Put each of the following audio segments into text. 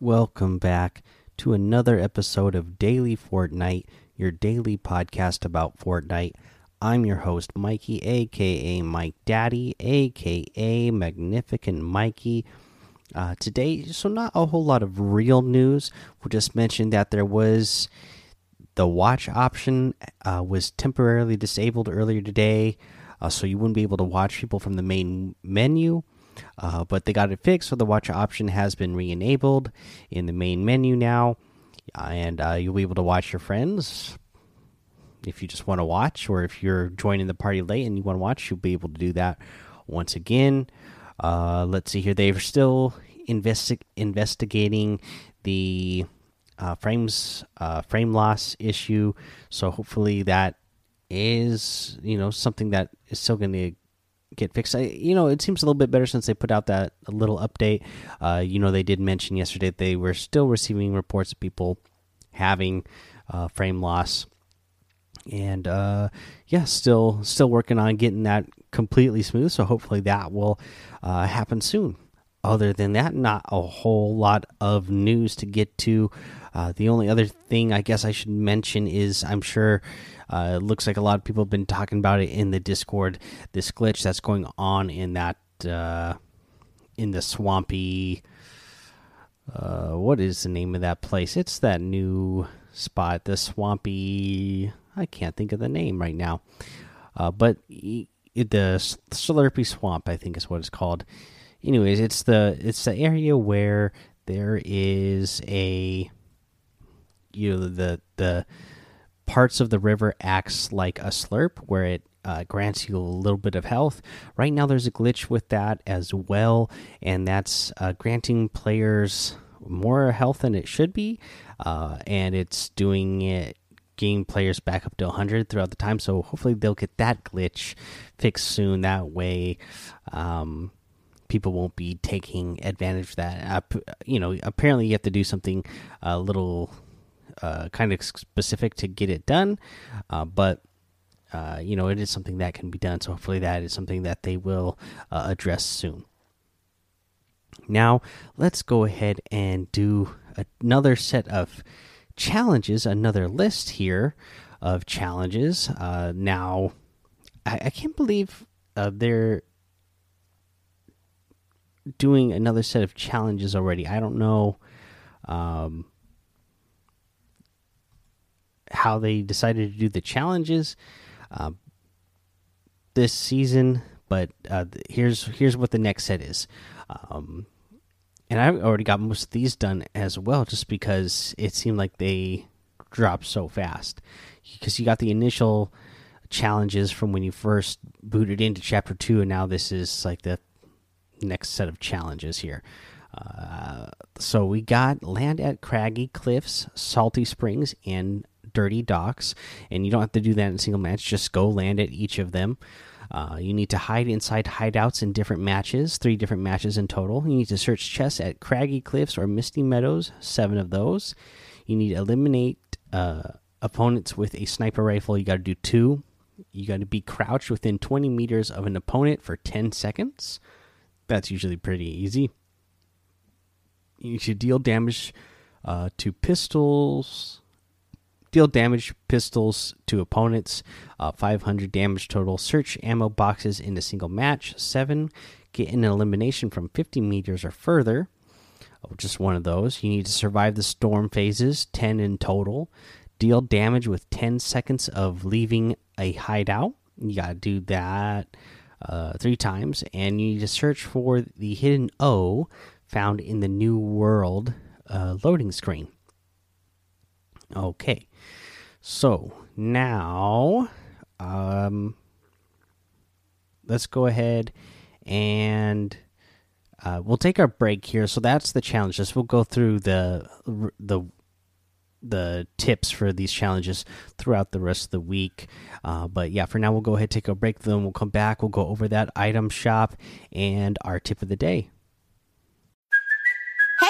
welcome back to another episode of Daily Fortnite, your daily podcast about Fortnite. I'm your host, Mikey, aka Mike Daddy, aka Magnificent Mikey. Uh, today, so not a whole lot of real news. We'll just mention that there was the watch option uh, was temporarily disabled earlier today, uh, so you wouldn't be able to watch people from the main menu. Uh, but they got it fixed, so the watch option has been re-enabled in the main menu now, and uh, you'll be able to watch your friends if you just want to watch, or if you're joining the party late and you want to watch, you'll be able to do that once again. Uh, let's see here; they're still investi investigating the uh, frames uh, frame loss issue, so hopefully that is you know something that is still going to get fixed. I, you know, it seems a little bit better since they put out that little update. Uh, you know, they did mention yesterday they were still receiving reports of people having uh, frame loss, and uh, yeah, still still working on getting that completely smooth. So hopefully that will uh, happen soon. Other than that, not a whole lot of news to get to. Uh, the only other thing I guess I should mention is I'm sure uh, it looks like a lot of people have been talking about it in the Discord. This glitch that's going on in that uh, in the swampy. Uh, what is the name of that place? It's that new spot, the swampy. I can't think of the name right now, uh, but the Slurpy Swamp, I think, is what it's called. Anyways, it's the it's the area where there is a you know the the parts of the river acts like a slurp where it uh, grants you a little bit of health. Right now, there's a glitch with that as well, and that's uh, granting players more health than it should be, uh, and it's doing it. Getting players back up to 100 throughout the time, so hopefully they'll get that glitch fixed soon. That way, um, people won't be taking advantage of that. Uh, you know, apparently you have to do something a little uh, kind of specific to get it done, uh, but uh, you know it is something that can be done. So hopefully that is something that they will uh, address soon. Now let's go ahead and do another set of challenges, another list here of challenges. Uh, now I, I, can't believe uh, they're doing another set of challenges already. I don't know. Um, how they decided to do the challenges uh, this season. But uh, here's here's what the next set is, um, and I've already got most of these done as well, just because it seemed like they dropped so fast. Because you got the initial challenges from when you first booted into Chapter Two, and now this is like the next set of challenges here. Uh, so we got land at Craggy Cliffs, Salty Springs, and dirty docks, and you don't have to do that in single match. Just go land at each of them. Uh, you need to hide inside hideouts in different matches, three different matches in total. You need to search chests at Craggy Cliffs or Misty Meadows, seven of those. You need to eliminate uh, opponents with a sniper rifle. You got to do two. You got to be crouched within 20 meters of an opponent for 10 seconds. That's usually pretty easy. You should deal damage uh, to pistols, deal damage pistols to opponents, uh, 500 damage total. Search ammo boxes in a single match. Seven, get an elimination from 50 meters or further. Oh, just one of those. You need to survive the storm phases, 10 in total. Deal damage with 10 seconds of leaving a hideout. You got to do that uh, three times. And you need to search for the hidden O found in the New World uh, loading screen. Okay. So now, um, let's go ahead and uh, we'll take our break here. So that's the challenges. We'll go through the the the tips for these challenges throughout the rest of the week. Uh, but yeah, for now we'll go ahead take a break. Then we'll come back. We'll go over that item shop and our tip of the day.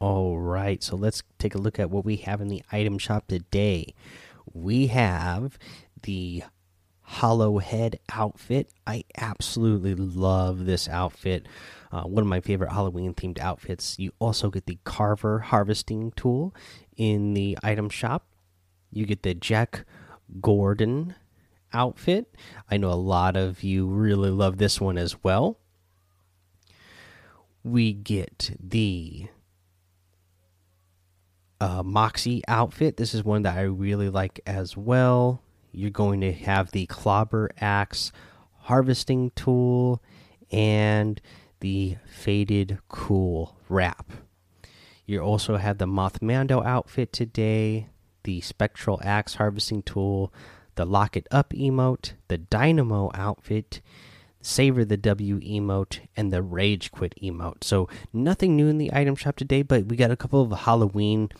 All right, so let's take a look at what we have in the item shop today. We have the hollow head outfit. I absolutely love this outfit. Uh, one of my favorite Halloween themed outfits. You also get the carver harvesting tool in the item shop. You get the Jack Gourdon outfit. I know a lot of you really love this one as well. We get the uh, Moxie outfit. This is one that I really like as well. You're going to have the Clobber Axe harvesting tool and the Faded Cool wrap. You also have the Mothmando outfit today, the Spectral Axe harvesting tool, the Lock It Up emote, the Dynamo outfit, Savor the W emote, and the Rage Quit emote. So, nothing new in the item shop today, but we got a couple of Halloween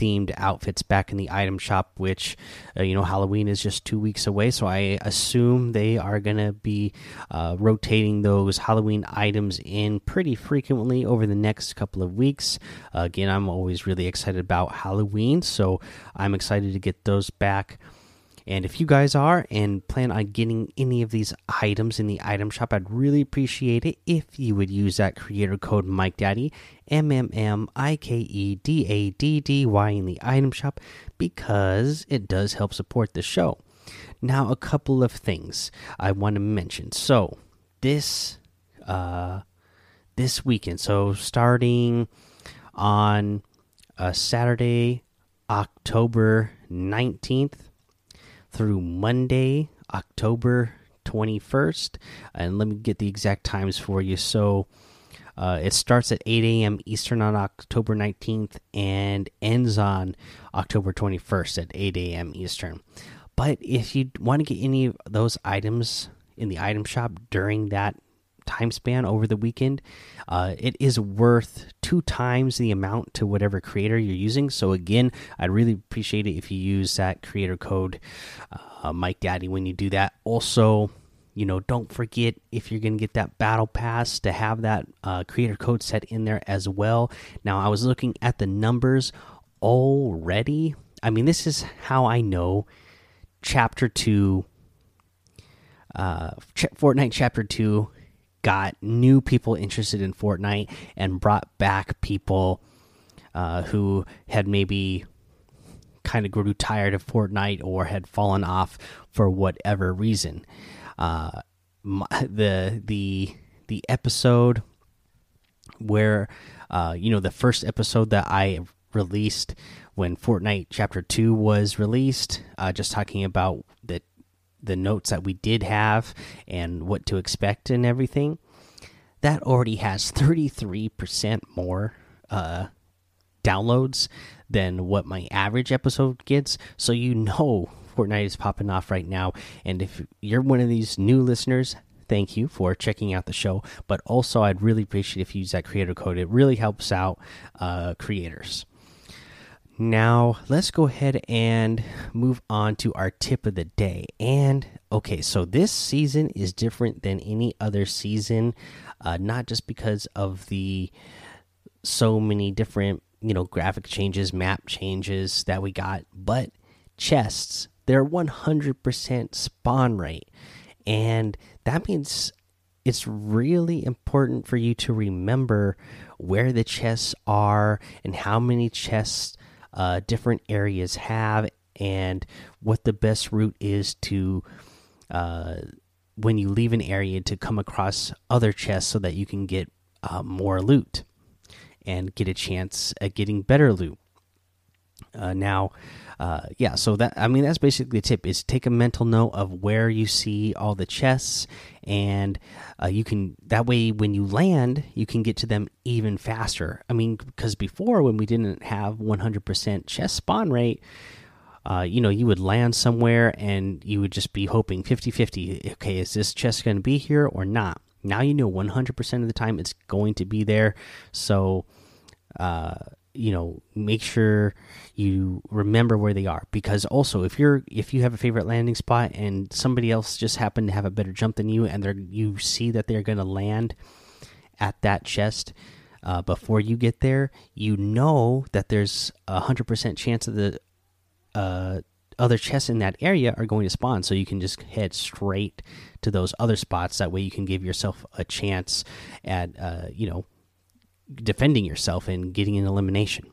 themed outfits back in the item shop which uh, you know halloween is just two weeks away so i assume they are going to be uh, rotating those halloween items in pretty frequently over the next couple of weeks uh, again i'm always really excited about halloween so i'm excited to get those back and if you guys are and plan on getting any of these items in the item shop, I'd really appreciate it if you would use that creator code Mike Daddy M M M I K E D A D D Y in the item shop because it does help support the show. Now, a couple of things I want to mention. So, this uh, this weekend, so starting on uh, Saturday, October nineteenth through Monday, October 21st. And let me get the exact times for you. So uh, it starts at 8 a.m. Eastern on October 19th and ends on October 21st at 8 a.m. Eastern. But if you want to get any of those items in the item shop during that time span over the weekend, uh, it is worth two times the amount to whatever creator you're using. So again, I'd really appreciate it if you use that creator code, uh, Mike Daddy, when you do that. Also, you know, don't forget if you're going to get that battle pass to have that uh, creator code set in there as well. Now, I was looking at the numbers already. I mean, this is how I know chapter two uh Fortnite chapter 2 got new people interested in Fortnite and brought back people uh, who had maybe kind of grew tired of Fortnite or had fallen off for whatever reason. Uh, the the the episode where uh, you know the first episode that I released when Fortnite Chapter Two was released, uh, just talking about the the notes that we did have and what to expect and everything, that already has 33% more uh, downloads than what my average episode gets. So you know Fortnite is popping off right now. And if you're one of these new listeners, thank you for checking out the show. But also, I'd really appreciate if you use that creator code. It really helps out uh, creators. Now, let's go ahead and move on to our tip of the day. And okay, so this season is different than any other season, uh, not just because of the so many different, you know, graphic changes, map changes that we got, but chests, they're 100% spawn rate. And that means it's really important for you to remember where the chests are and how many chests uh, different areas have and what the best route is to uh, when you leave an area to come across other chests so that you can get uh, more loot and get a chance at getting better loot. Uh, now, uh, yeah, so that I mean that's basically the tip is take a mental note of where you see all the chests, and uh, you can that way when you land you can get to them even faster. I mean because before when we didn't have 100% chest spawn rate. Uh, you know, you would land somewhere and you would just be hoping 50 50. Okay, is this chest going to be here or not? Now you know 100% of the time it's going to be there. So, uh, you know make sure you remember where they are. Because also if you're if you have a favorite landing spot and somebody else just happened to have a better jump than you and they're you see that they're going to land at that chest uh, before you get there you know that there's a hundred percent chance of the uh, other chests in that area are going to spawn. So you can just head straight to those other spots. That way you can give yourself a chance at uh, you know defending yourself and getting an elimination.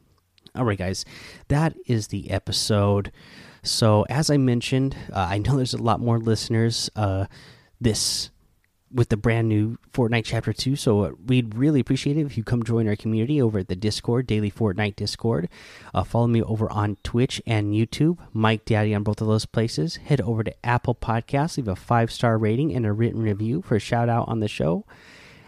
All right, guys, that is the episode. So, as I mentioned, uh, I know there's a lot more listeners. Uh, this with the brand new Fortnite Chapter 2. So uh, we'd really appreciate it if you come join our community over at the Discord, Daily Fortnite Discord. Uh, follow me over on Twitch and YouTube, Mike Daddy on both of those places. Head over to Apple Podcasts, leave a five star rating and a written review for a shout out on the show.